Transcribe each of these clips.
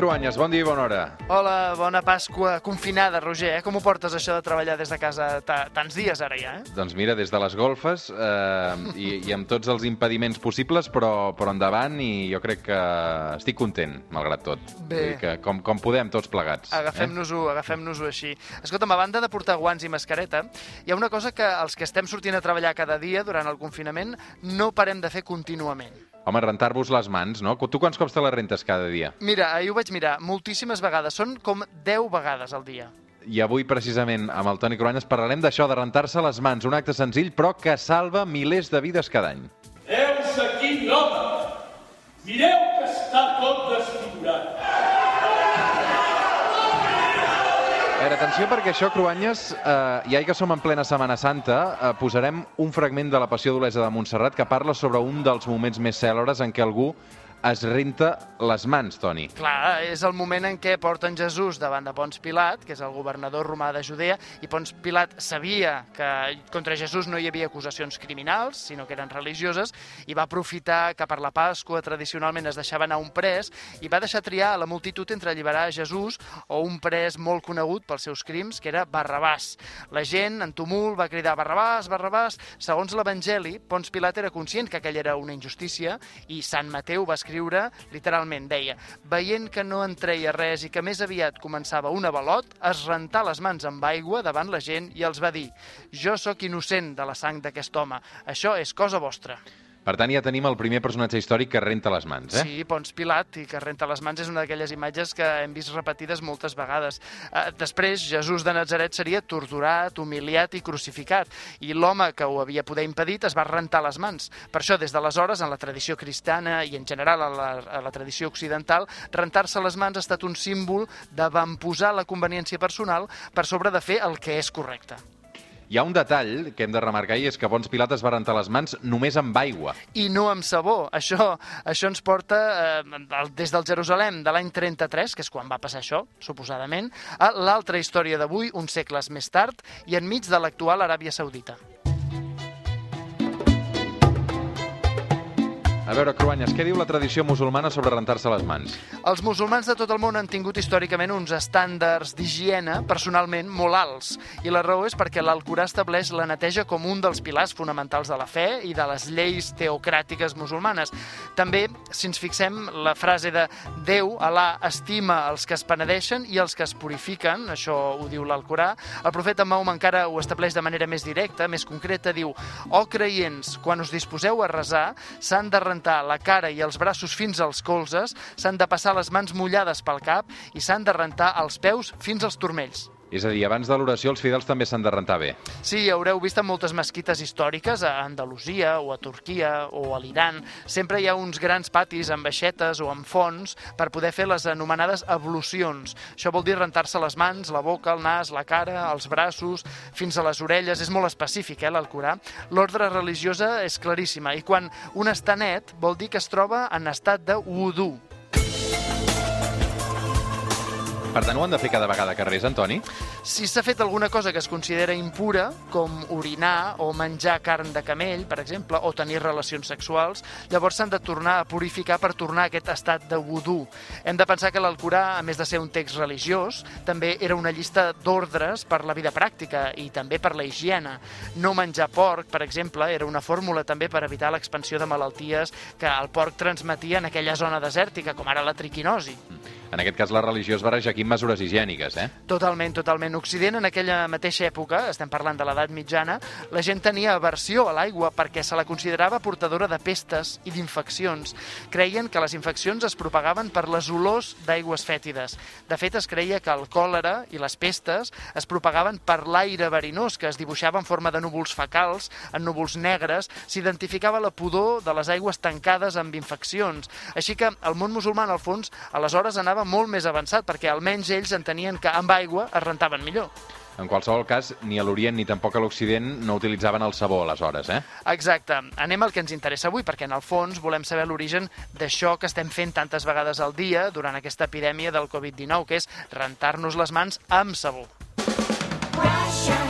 Cruanyes, bon dia i bona hora. Hola, bona Pasqua confinada, Roger. Eh? Com ho portes, això de treballar des de casa ta tants dies ara ja? Eh? Doncs mira, des de les golfes eh, i, i amb tots els impediments possibles, però, però endavant i jo crec que estic content, malgrat tot. Bé. Que com, com podem, tots plegats. Agafem-nos-ho eh? agafem així. Escolta'm, a banda de portar guants i mascareta, hi ha una cosa que els que estem sortint a treballar cada dia durant el confinament no parem de fer contínuament. Home, rentar-vos les mans, no? Tu quants cops te les rentes cada dia? Mira, ahir ho vaig mirar, moltíssimes vegades. Són com 10 vegades al dia. I avui, precisament, amb el Toni Cruanyes parlarem d'això, de rentar-se les mans. Un acte senzill, però que salva milers de vides cada any. Heus aquí l'home. Mireu que està tot desfigurat. A veure, atenció perquè això, Cruanyes, eh, ja que som en plena Setmana Santa, eh, posarem un fragment de la Passió d'Olesa de Montserrat que parla sobre un dels moments més cèlebres en què algú es renta les mans, Toni. Clar, és el moment en què porten Jesús davant de Pons Pilat, que és el governador romà de Judea, i Pons Pilat sabia que contra Jesús no hi havia acusacions criminals, sinó que eren religioses, i va aprofitar que per la Pasqua tradicionalment es deixava anar un pres, i va deixar triar a la multitud entre alliberar Jesús o un pres molt conegut pels seus crims, que era Barrabàs. La gent, en tumult, va cridar Barrabàs, Barrabàs. Segons l'Evangeli, Pons Pilat era conscient que aquella era una injustícia, i Sant Mateu va escriure escriure, literalment, deia veient que no en treia res i que més aviat començava un avalot, es rentà les mans amb aigua davant la gent i els va dir jo sóc innocent de la sang d'aquest home, això és cosa vostra. Per tant, ja tenim el primer personatge històric que renta les mans, eh? Sí, Pons Pilat, i que renta les mans és una d'aquelles imatges que hem vist repetides moltes vegades. Eh, després, Jesús de Nazaret seria torturat, humiliat i crucificat, i l'home que ho havia poder impedit es va rentar les mans. Per això, des d'aleshores, en la tradició cristiana i en general a la, a la tradició occidental, rentar-se les mans ha estat un símbol d'avantposar la conveniència personal per sobre de fer el que és correcte. Hi ha un detall que hem de remarcar i és que Pons Pilat es va rentar les mans només amb aigua. I no amb sabó. Això, això ens porta eh, des del Jerusalem de l'any 33, que és quan va passar això, suposadament, a l'altra història d'avui, uns segles més tard, i enmig de l'actual Aràbia Saudita. A veure, Cruanyes, què diu la tradició musulmana sobre rentar-se les mans? Els musulmans de tot el món han tingut històricament uns estàndards d'higiene personalment molt alts. I la raó és perquè l'Alcorà estableix la neteja com un dels pilars fonamentals de la fe i de les lleis teocràtiques musulmanes. També, si ens fixem, la frase de Déu, Alà, estima els que es penedeixen i els que es purifiquen, això ho diu l'Alcorà. El profeta Mahoma encara ho estableix de manera més directa, més concreta, diu «O creients, quan us disposeu a resar, s'han de rentar rentar la cara i els braços fins als colzes, s'han de passar les mans mullades pel cap i s'han de rentar els peus fins als turmells. És a dir, abans de l'oració els fidels també s'han de rentar bé. Sí, haureu vist en moltes mesquites històriques, a Andalusia o a Turquia o a l'Iran. Sempre hi ha uns grans patis amb baixetes o amb fons per poder fer les anomenades ablucions. Això vol dir rentar-se les mans, la boca, el nas, la cara, els braços, fins a les orelles. És molt específic, eh, l'Alcorà. L'ordre religiosa és claríssima i quan un està net vol dir que es troba en estat de wudu, per tant, ho han de fer cada vegada que res, Antoni? Si s'ha fet alguna cosa que es considera impura, com orinar o menjar carn de camell, per exemple, o tenir relacions sexuals, llavors s'han de tornar a purificar per tornar a aquest estat de vudú. Hem de pensar que l'Alcorà, a més de ser un text religiós, també era una llista d'ordres per la vida pràctica i també per la higiene. No menjar porc, per exemple, era una fórmula també per evitar l'expansió de malalties que el porc transmetia en aquella zona desèrtica, com ara la triquinosi. En aquest cas, la religió es barreja aquí amb mesures higièniques, eh? Totalment, totalment. Occident, en aquella mateixa època, estem parlant de l'edat mitjana, la gent tenia aversió a l'aigua perquè se la considerava portadora de pestes i d'infeccions. Creien que les infeccions es propagaven per les olors d'aigües fètides. De fet, es creia que el còlera i les pestes es propagaven per l'aire verinós, que es dibuixava en forma de núvols fecals, en núvols negres, s'identificava la pudor de les aigües tancades amb infeccions. Així que el món musulmà, al fons, aleshores anava estava molt més avançat, perquè almenys ells entenien que amb aigua es rentaven millor. En qualsevol cas, ni a l'Orient ni tampoc a l'Occident no utilitzaven el sabó aleshores, eh? Exacte. Anem al que ens interessa avui, perquè en el fons volem saber l'origen d'això que estem fent tantes vegades al dia durant aquesta epidèmia del Covid-19, que és rentar-nos les mans amb sabó. Wash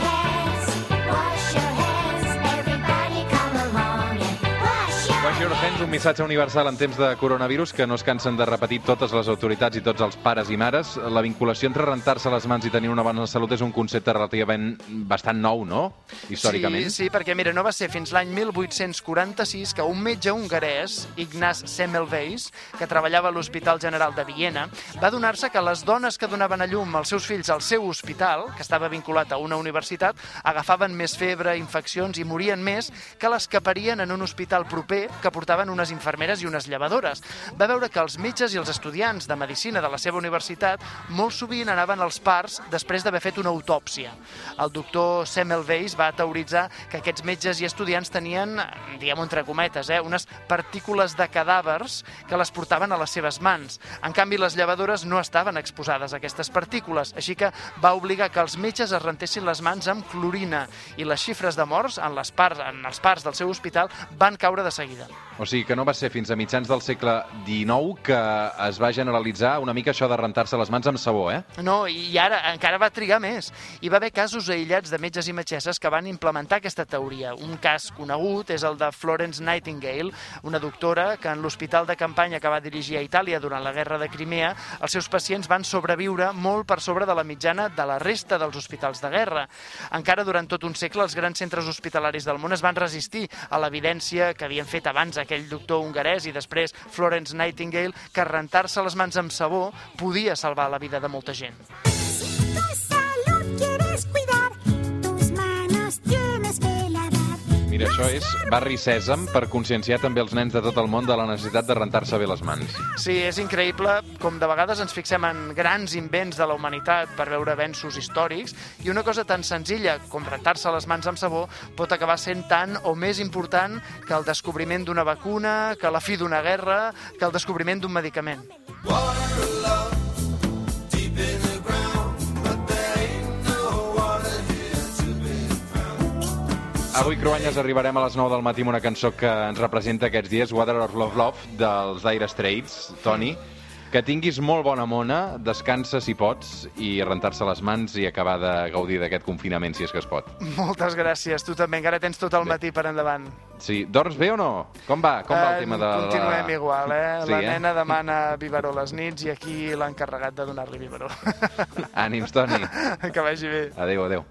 un missatge universal en temps de coronavirus que no es cansen de repetir totes les autoritats i tots els pares i mares. La vinculació entre rentar-se les mans i tenir una bona salut és un concepte relativament bastant nou, no? Històricament. Sí, sí, perquè mira, no va ser fins l'any 1846 que un metge hongarès, Ignaz Semmelweis, que treballava a l'Hospital General de Viena, va donar-se que les dones que donaven a llum els seus fills al seu hospital, que estava vinculat a una universitat, agafaven més febre, infeccions i morien més que les que parien en un hospital proper que portaven unes infermeres i unes llevadores. Va veure que els metges i els estudiants de medicina de la seva universitat molt sovint anaven als parts després d'haver fet una autòpsia. El doctor Semmelweis va teoritzar que aquests metges i estudiants tenien, diguem entre cometes, eh, unes partícules de cadàvers que les portaven a les seves mans. En canvi, les llevadores no estaven exposades a aquestes partícules, així que va obligar que els metges es rentessin les mans amb clorina i les xifres de morts en, les parts, en els parts del seu hospital van caure de seguida. O sigui que no va ser fins a mitjans del segle XIX que es va generalitzar una mica això de rentar-se les mans amb sabó, eh? No, i ara encara va trigar més. Hi va haver casos aïllats de metges i metgesses que van implementar aquesta teoria. Un cas conegut és el de Florence Nightingale, una doctora que en l'hospital de campanya que va dirigir a Itàlia durant la guerra de Crimea, els seus pacients van sobreviure molt per sobre de la mitjana de la resta dels hospitals de guerra. Encara durant tot un segle els grans centres hospitalaris del món es van resistir a l'evidència que havien fet abans aquell doctor hongarès i després Florence Nightingale que rentar-se les mans amb sabó podia salvar la vida de molta gent. Mira, això és Barri Sèsam per conscienciar també els nens de tot el món de la necessitat de rentar-se bé les mans. Sí, és increïble com de vegades ens fixem en grans invents de la humanitat per veure avenços històrics i una cosa tan senzilla com rentar-se les mans amb sabó pot acabar sent tan o més important que el descobriment d'una vacuna, que la fi d'una guerra, que el descobriment d'un medicament. Avui, Cruanyes, arribarem a les 9 del matí amb una cançó que ens representa aquests dies, Water of Love Love, dels Dire Straits, Toni. Que tinguis molt bona mona, descansa si pots, i rentar-se les mans i acabar de gaudir d'aquest confinament, si és que es pot. Moltes gràcies, tu també, encara tens tot el matí per endavant. Sí, dorms bé o no? Com va? Com va el Eh, tema de la... Continuem igual, eh? Sí, la eh? nena demana biberó les nits i aquí l'ha encarregat de donar-li biberó. Ànims, Toni. que vagi bé. Adéu, adéu.